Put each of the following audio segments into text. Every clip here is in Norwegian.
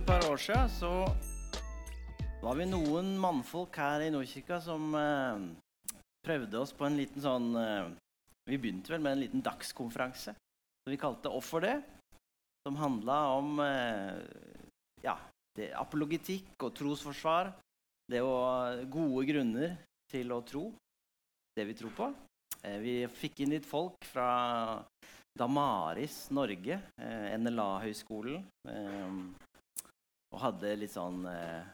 et par år siden så var vi noen mannfolk her i Nordkirka som eh, prøvde oss på en liten sånn eh, Vi begynte vel med en liten dagskonferanse som vi kalte 'Off det'. Som handla om eh, ja, det, apologitikk og trosforsvar. Det å gode grunner til å tro det vi tror på. Eh, vi fikk inn litt folk fra Damaris Norge, eh, NLA-høgskolen. Og hadde litt sånn eh,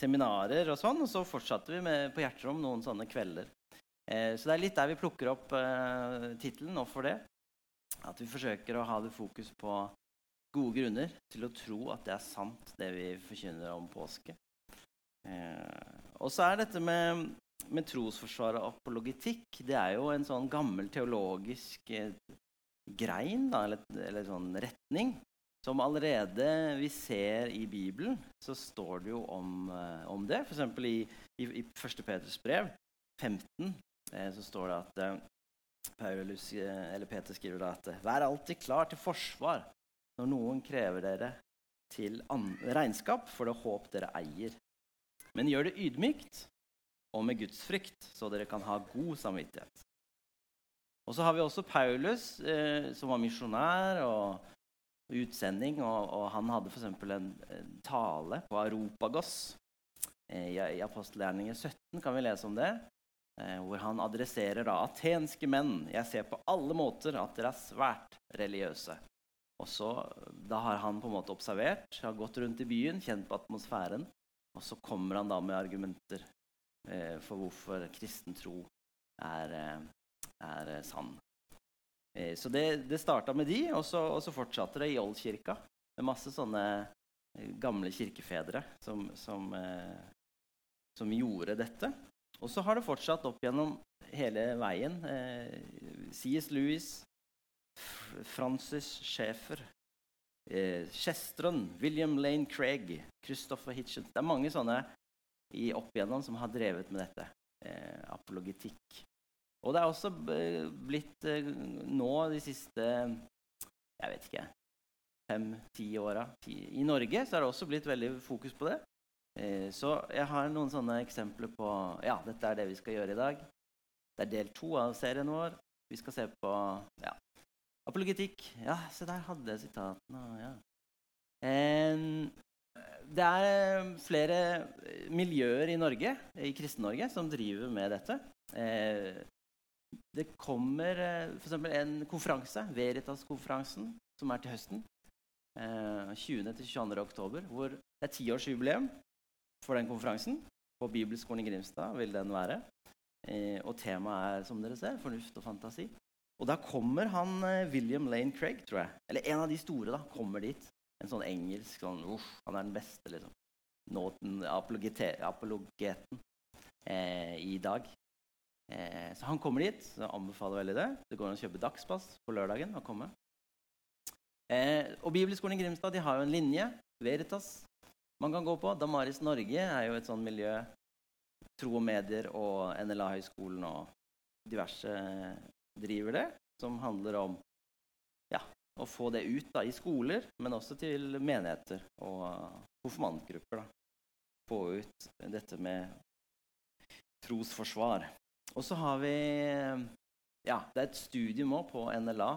seminarer og sånn. Og så fortsatte vi med, på Hjerterom noen sånne kvelder. Eh, så det er litt der vi plukker opp eh, tittelen nå for det. At vi forsøker å ha det fokus på gode grunner til å tro at det er sant, det vi forkynner om påske. Eh, og så er dette med, med trosforsvar og apologitikk det er jo en sånn gammel teologisk eh, grein, da, eller, eller sånn retning, som allerede vi ser i Bibelen, så står det jo om, eh, om det. F.eks. i, i, i 1. Peters brev 15 eh, så står det at eh, Paulus, Peter skriver da at Vær alltid klar til forsvar når noen krever dere til regnskap for det håp dere eier. Men gjør det ydmykt og med Guds frykt, så dere kan ha god samvittighet. Og så har vi også Paulus, eh, som var misjonær og utsending. Og, og han hadde f.eks. En, en tale på Aropagos. Eh, I, I apostelgjerningen 17 kan vi lese om det. Eh, hvor han adresserer da atenske menn. Jeg ser på alle måter at dere er svært religiøse. Og så, Da har han på en måte observert, har gått rundt i byen, kjent på atmosfæren. Og så kommer han da med argumenter eh, for hvorfor kristen tro er, er sann. Eh, så det, det starta med de, og så, og så fortsatte det i Oldkirka. Med masse sånne eh, gamle kirkefedre som, som, som gjorde dette. Og så har det fortsatt opp gjennom hele veien. Eh, C.S. Lewis, Francis Schäfer, eh, William Lane Craig, Christopher Hitchens Det er mange sånne i opp igjennom som har drevet med dette. Eh, apologitikk. Og det er også blitt eh, nå de siste jeg vet ikke fem-ti åra I Norge så er det også blitt veldig fokus på det. Eh, så jeg har noen sånne eksempler på Ja, dette er det vi skal gjøre i dag. Det er del to av serien vår. Vi skal se på ja, apologetikk. Ja, se der hadde jeg sitatene. Ja. det er flere miljøer i Norge, i Kristen-Norge som driver med dette. Eh, det kommer eh, f.eks. en konferanse, Veritas-konferansen, som er til høsten. 20.-22. oktober, hvor det er tiårsjubileum for den konferansen. På Bibelskolen i Grimstad vil den være. Eh, og temaet er som dere ser, fornuft og fantasi. Og da kommer han eh, William Lane Craig, tror jeg. Eller en av de store da, kommer dit. En sånn engelsk sånn, uff, Han er den beste, liksom. Nåten, apologeten eh, i dag. Eh, så han kommer dit. så anbefaler veldig det. Det går an å kjøpe dagspass på lørdagen. og komme. Eh, og Bibelskolen i Grimstad de har jo en linje, Veritas, man kan gå på. Damaris Norge er jo et sånn miljø. Tro og medier og NLA-høgskolen og diverse driver det. Som handler om ja, å få det ut da, i skoler, men også til menigheter og konfirmantgrupper. Få ut dette med trosforsvar. Og så har vi Ja, det er et studium òg på NLA.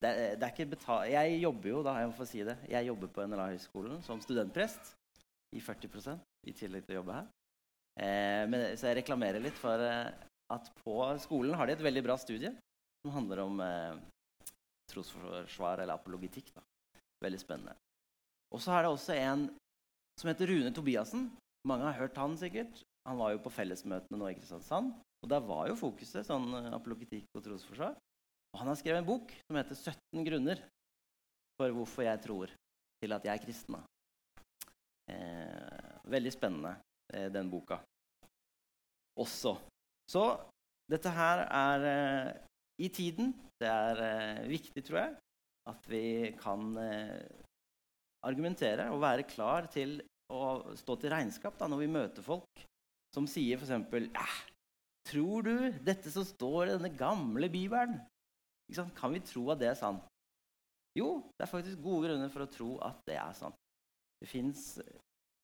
Det, er ikke betalt, jeg jobber jo da, jeg får få si det, jeg jobber på NLA-høgskolen som studentprest i 40% i tillegg til å jobbe her. Eh, men, så jeg reklamerer litt for eh, at på skolen har de et veldig bra studie som handler om eh, trosforsvar eller apologitikk. Da. Veldig spennende. Og så er det også en som heter Rune Tobiassen. Mange har hørt han sikkert. Han var jo på fellesmøtene nå i Kristiansand. Og der var jo fokuset sånn eh, apologitikk og trosforsvar. Og han har skrevet en bok som heter 17 grunner for hvorfor jeg tror til at jeg er kristen. Eh, veldig spennende, eh, den boka. Også. Så dette her er eh, i tiden. Det er eh, viktig, tror jeg, at vi kan eh, argumentere og være klar til å stå til regnskap da, når vi møter folk som sier f.eks.: 'Tror du dette som står i denne gamle bibelen?' Kan vi tro at det er sant? Jo, det er faktisk gode grunner for å tro at det er sant. Det fins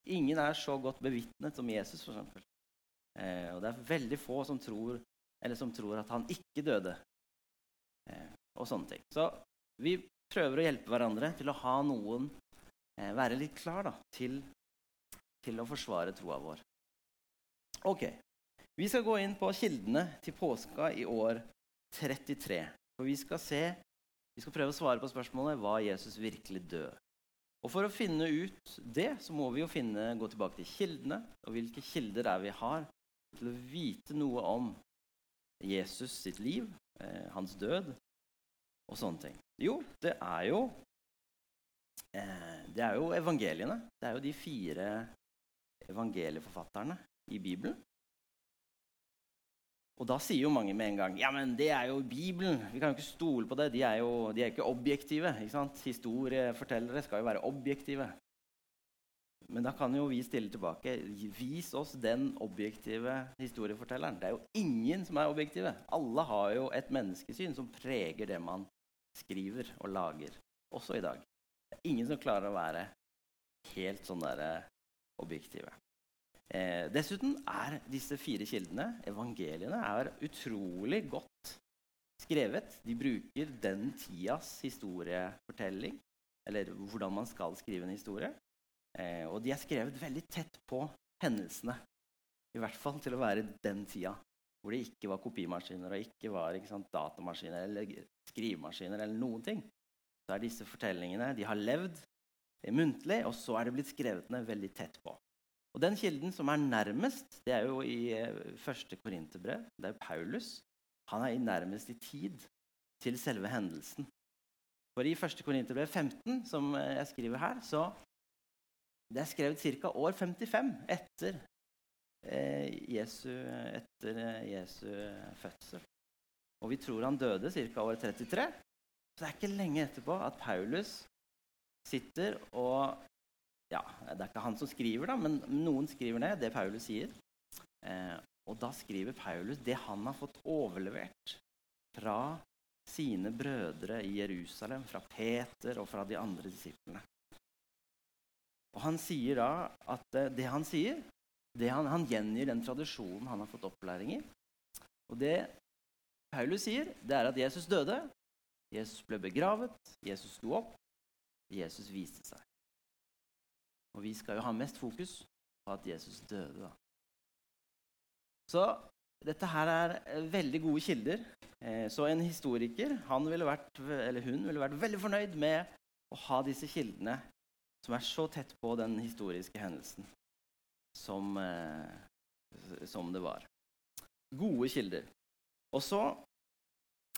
Ingen er så godt bevitnet som Jesus, f.eks. Eh, og det er veldig få som tror, som tror at han ikke døde. Eh, og sånne ting. Så vi prøver å hjelpe hverandre til å ha noen eh, Være litt klar da, til, til å forsvare troa vår. Ok. Vi skal gå inn på kildene til påska i år 33. For vi skal se Vi skal prøve å svare på spørsmålet hva Jesus virkelig død. Og For å finne ut det så må vi jo finne, gå tilbake til kildene. Og hvilke kilder er vi har til å vite noe om Jesus sitt liv, eh, hans død og sånne ting. Jo, det er jo eh, Det er jo evangeliene. Det er jo de fire evangelieforfatterne i Bibelen. Og da sier jo mange med en gang ja, men det er jo Bibelen. Vi kan jo ikke stole på det. De er jo de er ikke objektive. ikke sant? Historiefortellere skal jo være objektive. Men da kan jo vi stille tilbake. Vis oss den objektive historiefortelleren. Det er jo ingen som er objektive. Alle har jo et menneskesyn som preger det man skriver og lager, også i dag. Det er ingen som klarer å være helt sånn der eh, objektive. Eh, dessuten er disse fire kildene, evangeliene, er utrolig godt skrevet. De bruker den tidas historiefortelling, eller hvordan man skal skrive en historie. Eh, og de er skrevet veldig tett på hendelsene. I hvert fall til å være den tida hvor det ikke var kopimaskiner og ikke var ikke sant, datamaskiner eller skrivemaskiner eller noen ting. Så er disse fortellingene De har levd muntlig, og så er det blitt skrevet ned veldig tett på. Og Den kilden som er nærmest, det er jo i eh, første Korinterbrev. Det er Paulus. Han er i nærmest i tid til selve hendelsen. For i første Korinterbrev 15, som eh, jeg skriver her, så det er skrevet ca. år 55 etter eh, Jesu, etter Jesu fødsel. Og vi tror han døde ca. år 33. Så det er ikke lenge etterpå at Paulus sitter og ja, Det er ikke han som skriver, da, men noen skriver ned det Paulus sier. Eh, og da skriver Paulus det han har fått overlevert fra sine brødre i Jerusalem, fra Peter og fra de andre disiplene. Og Han sier da at eh, det han sier, det han, han gjengir den tradisjonen han har fått opplæring i. Og det Paulus sier, det er at Jesus døde, Jesus ble begravet, Jesus sto opp, Jesus viste seg. Og vi skal jo ha mest fokus på at Jesus døde. da. Så dette her er eh, veldig gode kilder. Eh, så en historiker han ville vært, eller hun ville vært veldig fornøyd med å ha disse kildene som er så tett på den historiske hendelsen som, eh, som det var. Gode kilder. Og så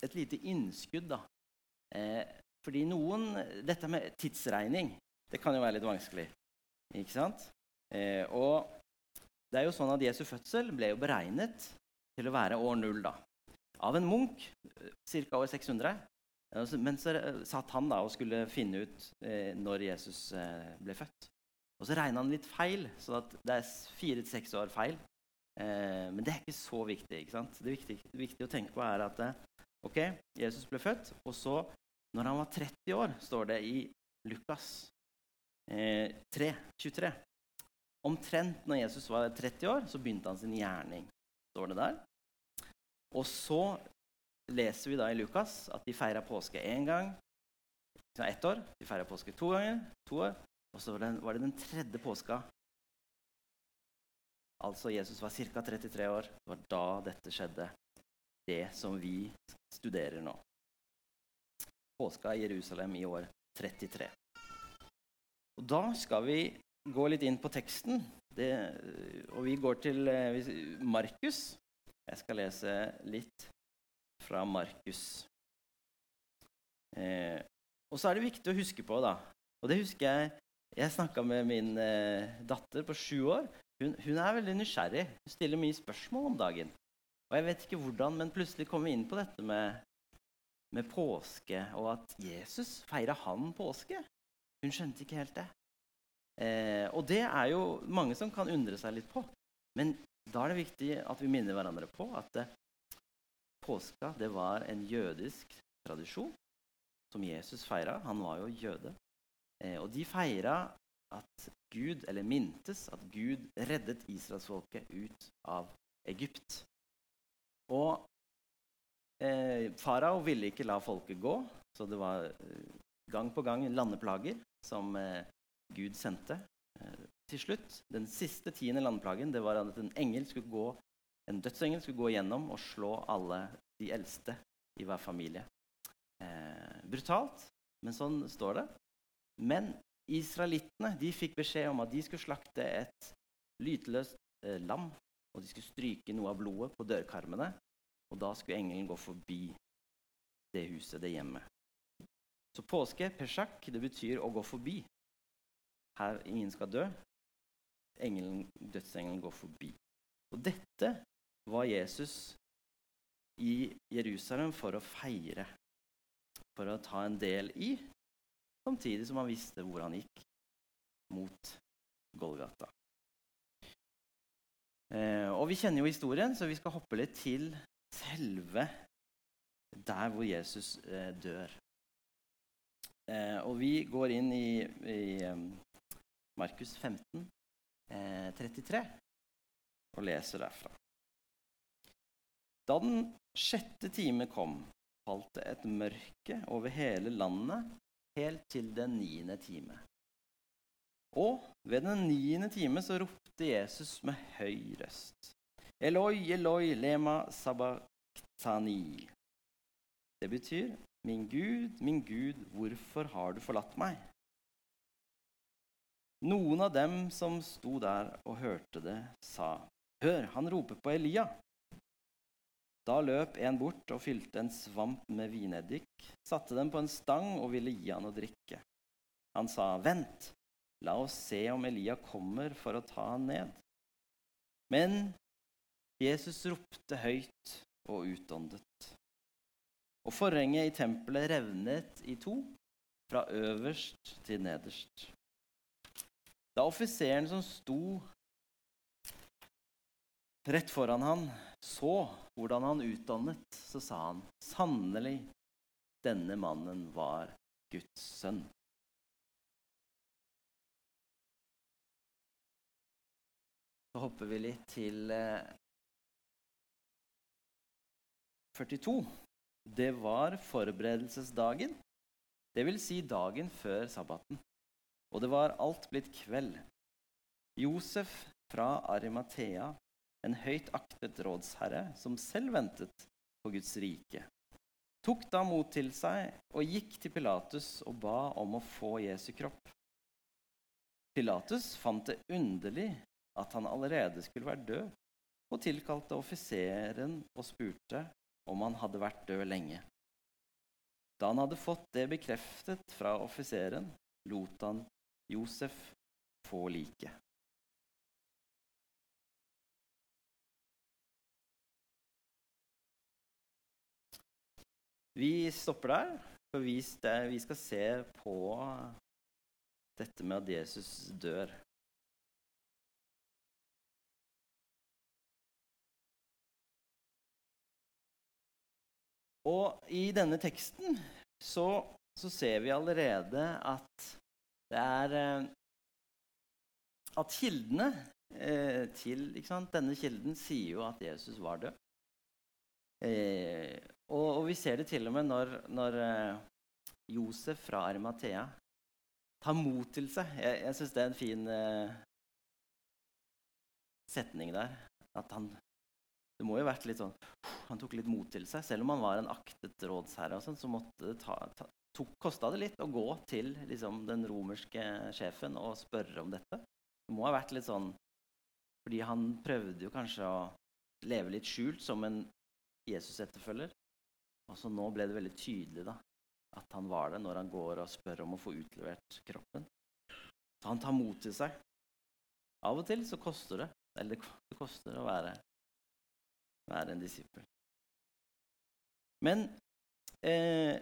et lite innskudd, da. fordi noen Dette med tidsregning det kan jo være litt vanskelig. Ikke sant? Eh, og det er jo sånn at Jesu fødsel ble jo beregnet til å være år null da. av en munk ca. år 600. Men så satt han da og skulle finne ut eh, når Jesus eh, ble født. Og så regna han litt feil, så det er fire til seks år feil. Eh, men det er ikke så viktig. ikke sant? Det viktige, viktig å tenke på er at eh, ok, Jesus ble født, og så, når han var 30 år, står det i Lukas eh, 3, 23. Omtrent når Jesus var 30 år, så begynte han sin gjerning. står det der. Og så leser vi da i Lukas at de feira påske én gang. Ett år. De feira påske to ganger. to år. Og så var det den tredje påska. Altså Jesus var ca. 33 år. Det var da dette skjedde. Det som vi studerer nå. Påska i Jerusalem i år 33. Og Da skal vi gå litt inn på teksten. Det, og vi går til eh, Markus. Jeg skal lese litt fra Markus. Eh, og så er det viktig å huske på, da Og det husker jeg Jeg snakka med min eh, datter på sju år. Hun, hun, er veldig nysgjerrig. Hun stiller mye spørsmål om dagen. Og jeg vet ikke hvordan, men plutselig kom vi inn på dette med, med påske, og at Jesus feira han påske. Hun skjønte ikke helt det. Eh, og det er jo mange som kan undre seg litt på. Men da er det viktig at vi minner hverandre på at eh, påska det var en jødisk tradisjon som Jesus feira. Han var jo jøde. Eh, og de feira at Gud, eller mintes at Gud reddet israelsfolket ut av Egypt. Og eh, farao ville ikke la folket gå, så det var eh, gang på gang landeplager som eh, Gud sendte. Eh, til slutt, Den siste tiende landplagen det var at en engel skulle gå, en dødsengel skulle gå gjennom og slå alle de eldste i hver familie. Eh, brutalt, men sånn står det. Men israelittene fikk beskjed om at de skulle slakte et lyteløst eh, lam. Og de skulle stryke noe av blodet på dørkarmene. Og da skulle engelen gå forbi det huset, det hjemmet. Så påske, pesjak, det betyr å gå forbi. Her ingen skal dø. Engelen, dødsengelen går forbi. Og dette var Jesus i Jerusalem for å feire, for å ta en del i, samtidig som han visste hvor han gikk, mot Golgata. Eh, og Vi kjenner jo historien, så vi skal hoppe litt til selve der hvor Jesus eh, dør. Eh, og vi går inn i, i Markus 15, 33, og leser derfra. Da den sjette time kom, falt det et mørke over hele landet helt til den niende time. Og ved den niende time så ropte Jesus med høy røst. Eloi, Eloi, lema sabachthani. Det betyr, min Gud, min Gud, hvorfor har du forlatt meg? Noen av dem som sto der og hørte det, sa, Hør, han roper på Elia. Da løp en bort og fylte en svamp med vineddik, satte den på en stang og ville gi han å drikke. Han sa, Vent, la oss se om Elia kommer for å ta han ned. Men Jesus ropte høyt og utåndet. Og forhenget i tempelet revnet i to, fra øverst til nederst. Da offiseren som sto rett foran han, så hvordan han utdannet, så sa han sannelig, denne mannen var Guds sønn. Så hopper vi litt til 42. Det var forberedelsesdagen, dvs. Si dagen før sabbaten. Og det var alt blitt kveld. Josef fra Arimathea en høyt aktet rådsherre som selv ventet på Guds rike, tok da mot til seg og gikk til Pilatus og ba om å få Jesu kropp. Pilatus fant det underlig at han allerede skulle være død, og tilkalte offiseren og spurte om han hadde vært død lenge. Da han hadde fått det bekreftet fra offiseren, lot han Josef få liket. Vi stopper der, for vi, skal se på dette med at Jesus dør. Og i denne teksten så, så, ser vi allerede at det er eh, At kildene eh, til sant, Denne kilden sier jo at Jesus var død. Eh, og, og, vi ser det til og med når, når eh, Josef fra Arimathea tar mot til seg. Jeg, jeg syns det er en fin eh, setning der. At han Det må jo vært litt sånn Han tok litt mot til seg. Selv om han var en aktet rådsherre, og sånn, så måtte det ta, ta kosta det litt å gå til liksom, den romerske sjefen og spørre om dette. Det må ha vært litt sånn Fordi han prøvde jo kanskje å leve litt skjult som en Jesus-etterfølger. Og så nå ble det veldig tydelig da, at han var det når han går og spør om å få utlevert kroppen. Så han tar mot til seg. Av og til så koster det. Eller det koster å være, være en disippel. Men eh,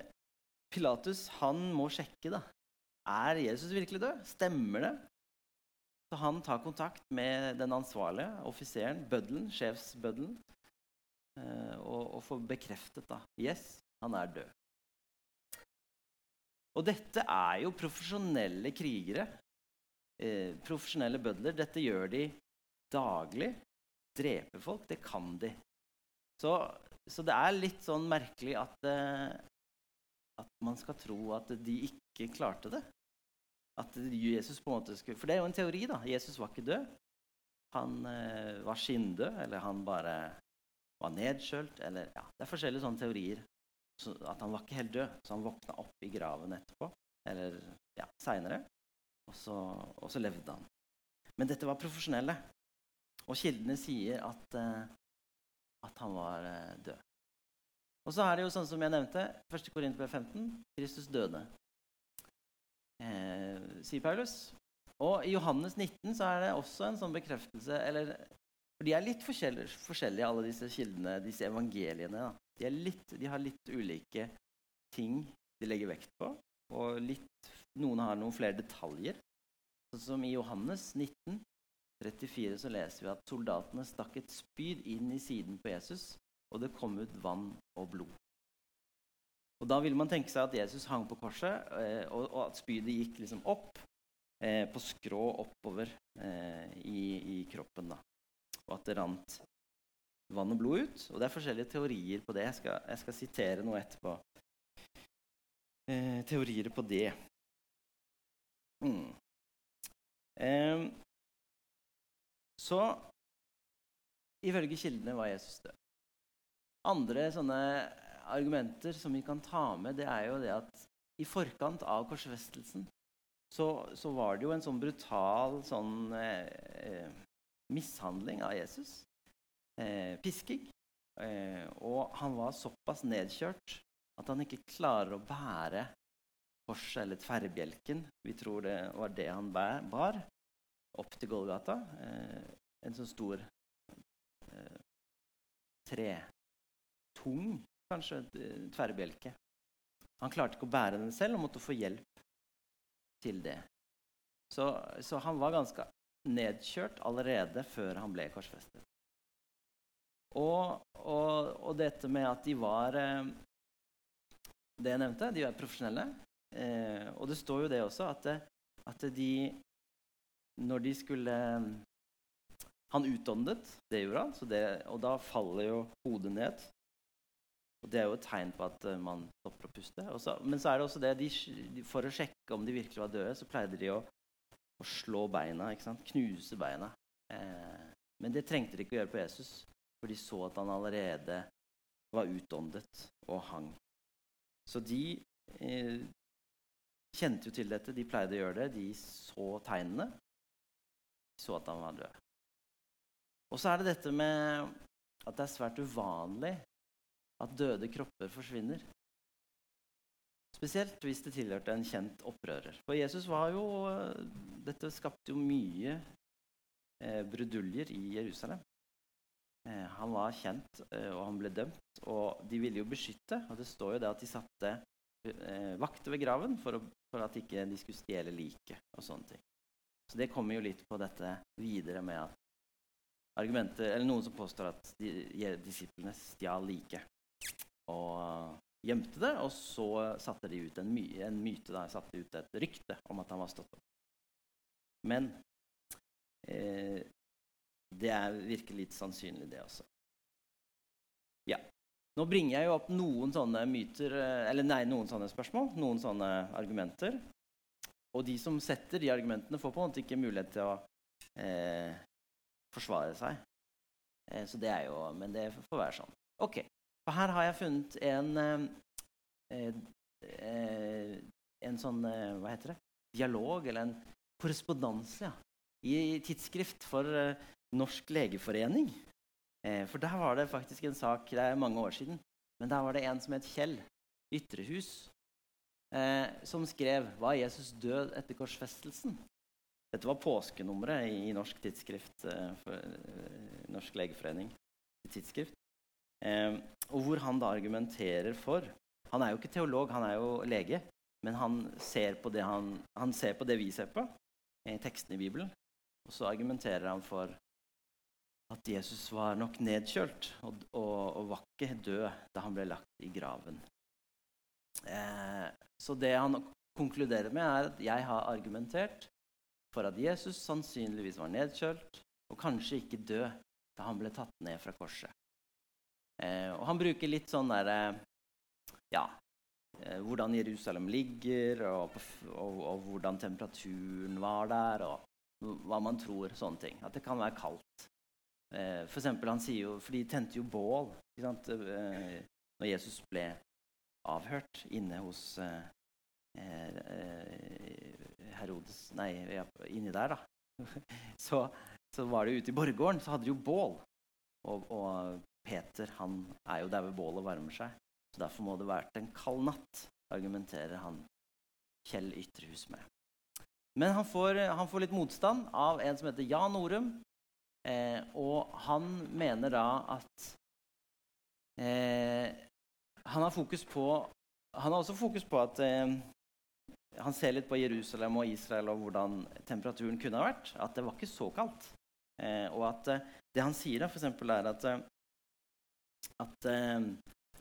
Pilatus han må sjekke, da. Er Jesus virkelig død? Stemmer det? Så han tar kontakt med den ansvarlige offiseren, bøddelen, sjefsbøddelen, Eh, og, og får bekreftet da Yes, han er død. Og dette er jo profesjonelle krigere eh, profesjonelle bødler. Dette gjør de daglig. Drepe folk, det kan de. Så, så det er litt sånn merkelig at, eh, at man skal tro at de ikke klarte det. At Jesus på en måte skulle, For det er jo en teori. da. Jesus var ikke død. Han eh, var skinndød, eller han bare var nedkjølt. eller ja, Det er forskjellige sånne teorier. Så at han var ikke helt død, så han våkna opp i graven etterpå. Eller ja, seinere. Og, og, så levde han. Men dette var profesjonelle. Og kildene sier at, eh, at han var eh, død. Og så er det jo sånn som jeg nevnte, 1. Korinterbrev 15. Kristus døde eh, sier Paulus. Og i Johannes 19 så er det også en sånn bekreftelse eller, For de er litt forskjellige, forskjellige alle disse kildene, disse evangeliene. De, litt, de, har litt ulike ting de legger vekt på. Og litt, noen har noen flere detaljer. Sånn som i Johannes 19, 34 så leser vi at soldatene stakk et spyd inn i siden på Jesus, og det kom ut vann og blod. Og Da vil man tenke seg at Jesus hang på korset, eh, og, at spydet gikk liksom opp eh, på skrå oppover eh, i, kroppen. da. Og at det rant vann og blod ut. Og det er forskjellige teorier på det. Jeg skal, jeg skal sitere noe etterpå. Teorier på det. Mm. Så ifølge kildene var Jesus død. Andre sånne argumenter som vi kan ta med, det er jo det at i forkant av korsfestelsen så, så var det jo en sånn brutal sånn eh, eh, mishandling av Jesus. Eh, pisking. Eh, og han var såpass nedkjørt at han ikke klarer å bære korset eller tverrbjelken. Vi tror det var det han bar, opp til Golgata. Eh, en sånn stor eh, tre tung kanskje eh, tverrbjelke. Han klarte ikke å bære den selv og måtte få hjelp til det. Så, så, han var ganske nedkjørt allerede før han ble korsfestet. Og, og, og dette med at de var eh, Det jeg nevnte, de var profesjonelle. Eh, og det står jo det også at, at de Når de skulle Han utåndet, det gjorde han, det, og da faller jo hodet ned. Og Det er jo et tegn på at uh, man stopper å puste. Også, men så er det også det, de, for å sjekke om de virkelig var døde, så pleide de å, å slå beina. Knuse beina. Eh, men det trengte de ikke å gjøre på Jesus, for de så at han allerede var utåndet og hang. Så de eh, kjente jo til dette. De pleide å gjøre det. De så tegnene. De så at han var død. Og så er det dette med at det er svært uvanlig at døde kropper forsvinner. Spesielt hvis det tilhørte en kjent opprører. For Jesus var jo Dette skapte jo mye eh, bruduljer i Jerusalem. Eh, han var kjent, eh, og han ble dømt, og de ville jo beskytte. Og det står jo det at de satte eh, vakter ved graven for, å, for at ikke de skulle stjele liket og sånne ting. Så det kommer jo litt på dette videre med at argumenter, eller noen som påstår at de, disiplene stjal liket og gjemte det. Og så satte de ut en, my en myte, da, satte ut et rykte om at han var stått opp. Men eh, det er, virker litt sannsynlig, det også. Ja. Nå bringer jeg jo opp noen sånne myter, eh, eller nei, noen sånne spørsmål, noen sånne argumenter. Og de som setter de argumentene, får på en måte ikke mulighet til å eh, forsvare seg. Eh, så det er jo, Men det får være sånn. Ok. For her har jeg funnet en eh, eh, En sånn Hva heter det? Dialog, eller en korrespondanse, ja, i tidsskrift for Norsk legeforening. For der var det faktisk en sak Det er mange år siden. Men der var det en som het Kjell Ytrehus, eh, som skrev 'Var Jesus død etter korsfestelsen?' Dette var påskenummeret i, i Norsk tidsskrift for Norsk legeforening. tidsskrift. Eh, og hvor han da argumenterer for Han er jo ikke teolog, han er jo lege. Men han ser på det, han, han ser på det vi ser på, i tekstene i Bibelen. Og så argumenterer han for at Jesus var nok nedkjølt og, og, og var ikke død da han ble lagt i graven. Eh, så det han konkluderer med, er at jeg har argumentert for at Jesus sannsynligvis var nedkjølt og kanskje ikke død da han ble tatt ned fra korset. Eh, og han bruker litt sånn derre Ja, eh, hvordan Jerusalem ligger, og, og, og, hvordan temperaturen var der, og hva man tror. Sånne ting. At det kan være kaldt. Eh, for eksempel, han sier jo, For de tente jo bål eh, når Jesus ble avhørt inne hos eh, eh, Herodes Nei, inni der, da. så, så, var det ute i borggården, så hadde de jo bål. Og, og Peter han er jo der ved bålet og varmer seg. Så derfor må det vært en kald natt, argumenterer han Kjell Ytrehus med. Men han får, han får, litt motstand av en som heter Jan Norum. Eh, og han mener da at eh, Han har fokus på Han har også fokus på at eh, han ser litt på Jerusalem og Israel og hvordan temperaturen kunne ha vært. At det var ikke så kaldt. Eh, og at eh, det han sier, da, eksempel, er at eh, at eh,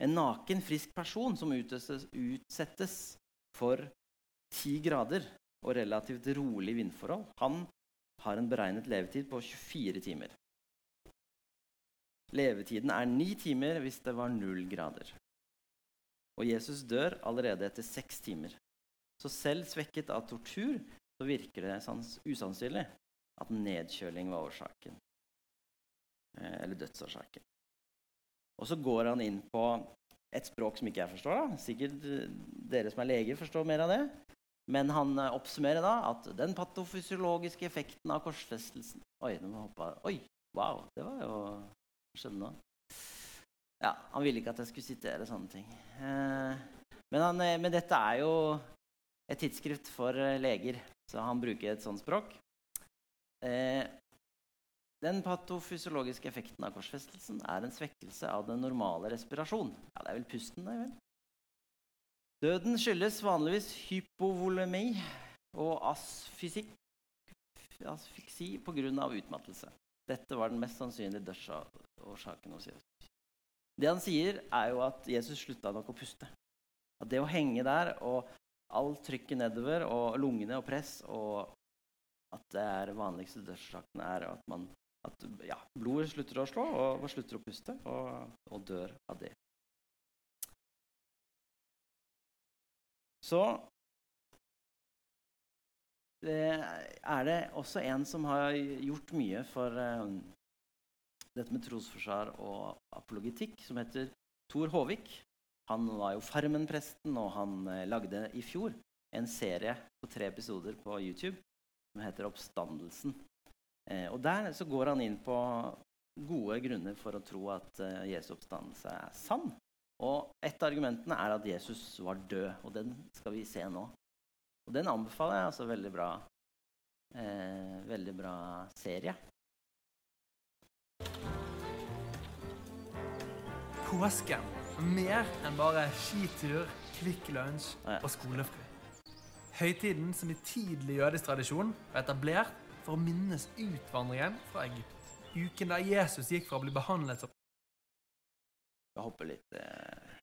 en naken, frisk person som utsettes, utsettes for ti grader og relativt rolig vindforhold, han har en beregnet levetid på 24 timer. Levetiden er ni timer hvis det var null grader. Og Jesus dør allerede etter seks timer. Så selv svekket av tortur så virker det usannsynlig at nedkjøling var årsaken. Eh, eller dødsårsaken. Og så går han inn på et språk som ikke jeg forstår. da. Sikkert eh, dere som er leger, forstår mer av det. Men han eh, oppsummerer da at den patofysiologiske effekten av korsfestelsen Oi, nå må jeg hoppe. Oi, wow, det var jo skjønne. Ja, Han ville ikke at jeg skulle sitere sånne ting. Men, han, men, dette er jo et tidsskrift for leger, så han bruker et sånt språk. Den patofysiologiske effekten av korsfestelsen er en svekkelse av den normale respirasjon. Ja, Det er vel pusten, det, vel? Døden skyldes vanligvis hypovolemi og asfysi pga. utmattelse. Dette var den mest sannsynlige dødsårsaken hos Jesus. Det han sier, er jo at Jesus slutta nok å puste. At det å henge der og all trykket nedover og lungene og press og at det er vanligste dødsårsaken er at man at ja, blodet slutter å slå og man slutter å puste, og, og dør av det. Så er det også en som har gjort mye for uh, dette med trosforsvar og apologitikk, som heter Tor Håvik. Han var jo Farmen-presten, og han uh, lagde i fjor en serie på tre episoder på YouTube som heter 'Oppstandelsen'. Eh, og Der så går han inn på gode grunner for å tro at eh, Jesu oppstandelse er sann. Og Et av argumentene er at Jesus var død, og den skal vi se nå. Og Den anbefaler jeg. altså Veldig bra, eh, veldig bra serie. Påsken. Mer enn bare skitur, Kvikk Lunsj og skolefri. Høytiden som i tidlig jødisk tradisjon var etablert for å minnes utvandringen fra Egypt. Uken der Jesus gikk fra å bli behandlet som Jeg hopper litt eh,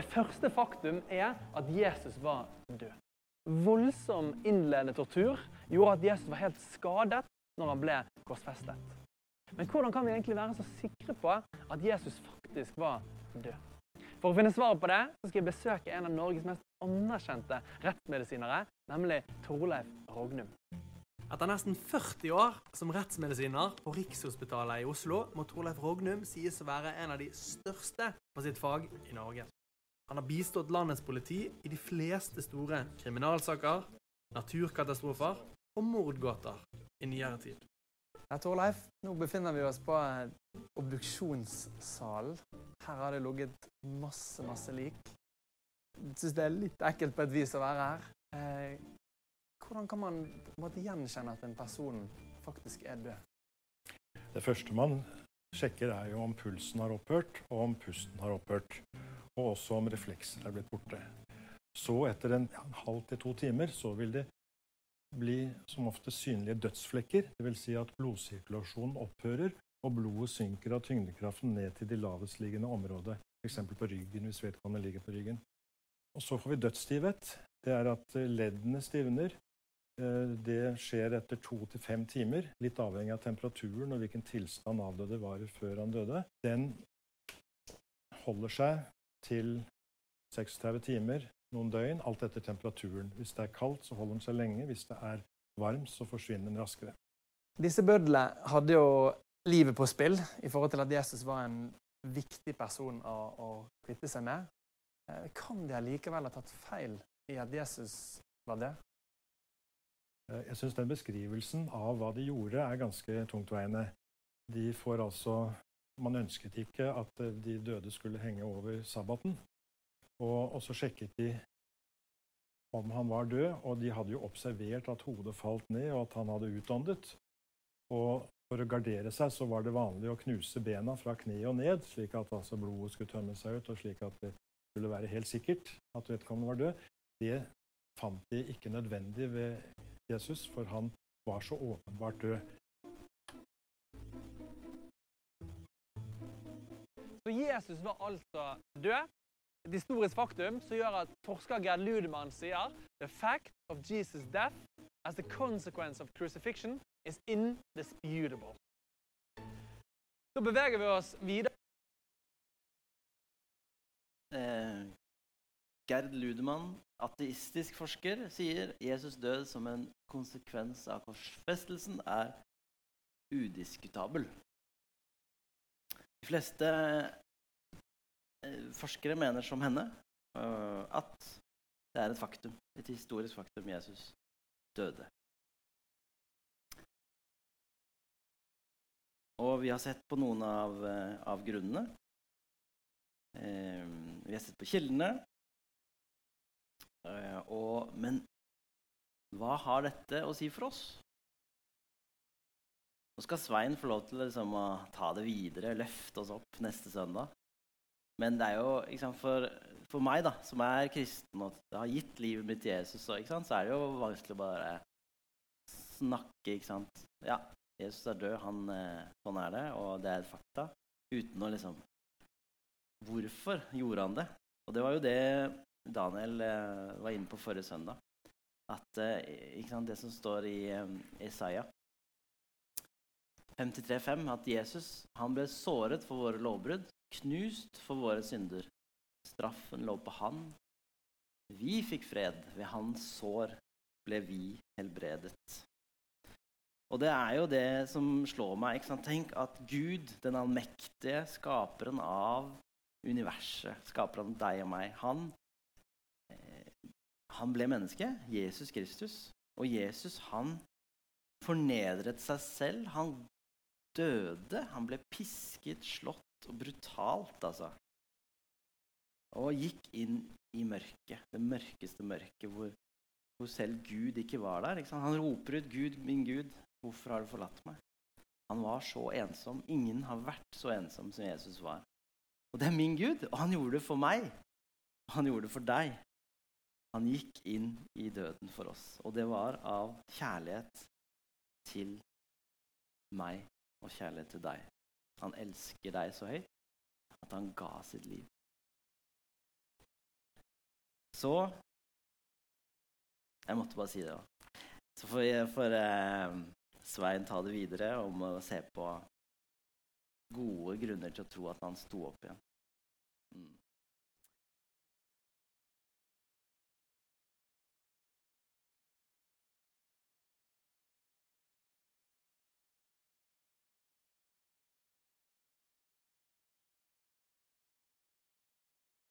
Det første faktum er at Jesus var død. Voldsom innledende tortur gjorde at Jesus var helt skadet når han ble korsfestet. Men hvordan kan vi egentlig være så sikre på at Jesus faktisk var død? For å finne svaret på det så skal jeg besøke en av Norges mest anerkjente rettsmedisinere, nemlig Torleif Rognum. Etter nesten 40 år som rettsmedisiner på Rikshospitalet i Oslo må Torleif Rognum sies å være en av de største på sitt fag i Norge. Han har bistått landets politi i de fleste store kriminalsaker, naturkatastrofer og mordgåter i nyere tid. Ja, Torleif, nå befinner vi oss på obduksjonssalen. Her har det ligget masse, masse lik. Jeg syns det er litt ekkelt på et vis å være her. Eh, hvordan kan man på en måte gjenkjenne at en person faktisk er død? Det første man sjekker, er jo om pulsen har opphørt, og om pusten har opphørt. Og også om reflekser er blitt borte. Så etter en, ja, halv til to timer så vil det bli som ofte synlige dødsflekker. Dvs. Si at blodsirkulasjonen opphører, og blodet synker av tyngdekraften ned til de lavestliggende området, f.eks. på ryggen, hvis vedkommende ligger på ryggen. Og så får vi dødsstivhet. Det er at leddene stivner. Eh, det skjer etter to til fem timer, litt avhengig av temperaturen og hvilken tilstand avdøde var før han døde. Den holder seg til 36 timer, noen døgn, alt etter temperaturen. Hvis det er kaldt, så holder den seg lenge. Hvis det er varmt, så forsvinner den raskere. Disse bødlene hadde jo livet på spill i forhold til at Jesus var en viktig person å, å kvitte seg med. Eh, kan de allikevel ha tatt feil i at Jesus var død? Eh, jeg syns den beskrivelsen av hva de gjorde, er ganske tungtveiende. De får altså Man ønsket ikke at eh, de døde skulle henge over sabbaten. Og, og så sjekket de om han var død, og de hadde jo observert at hodet falt ned, og at han hadde utåndet. Og for å gardere seg så var det vanlig å knuse bena fra kneet og ned, slik at altså blodet skulle tømme seg ut, og slik at det skulle være helt sikkert at vedkommende var død. Det fant de ikke nødvendig ved Jesus, for han var så åpenbart død. Så Jesus var altså død. Et historisk faktum som gjør at forsker Gerd Ludemann sier «The fact of Jesus' death as the consequence of crucifixion is indisputable. Så beveger vi oss videre. Eh, Gerd Ludemann, ateistisk forsker, sier Jesus død som en konsekvens av korsfestelsen er udiskutabel. De fleste eh, forskere mener som henne eh, at det er et faktum, et historisk faktum Jesus døde. Og vi har sett på noen av, eh, av grunnene. Vi har sett på kildene. Og, men hva har dette å si for oss? Nå skal Svein få lov til liksom, å ta det videre, løfte oss opp neste søndag. Men det er jo sant, for, for, meg, da, som er kristen og har gitt livet mitt til Jesus, så, så er det jo vanskelig å bare snakke. ikke sant? Ja, Jesus er død, han, eh, sånn er det, og det er et fakta. Uten å liksom Hvorfor gjorde han det? Og det var jo det Daniel eh, var inne på forrige søndag. At eh, sant, Det som står i Isaiah 53,5, at Jesus han ble såret for våre lovbrudd, knust for våre synder. Straffen lå på han. Vi fikk fred. Ved hans sår ble vi helbredet. Og det er jo det som slår meg. Tenk at Gud, den allmektige skaperen av universet, skaperen av deg og meg, han, eh, han ble menneske. Jesus Kristus. Og Jesus, han fornedret seg selv. Han døde. Han ble pisket, slått og brutalt, altså. Og gikk inn i mørket. Det mørkeste mørket hvor, hvor selv Gud ikke var der. Ikke han roper ut 'Gud, min Gud'. Hvorfor har du forlatt meg? Han var så ensom. Ingen har vært så ensom som Jesus var. Og det er min Gud, og han gjorde det for meg. Og han gjorde det for deg. Han gikk inn i døden for oss. Og det var av kjærlighet til meg og kjærlighet til deg. Han elsker deg så høyt at han ga sitt liv. Så Jeg måtte bare si det. Også. Så får, jeg, får eh, Svein ta det videre om å se på gode grunner til å tro at han sto opp igjen.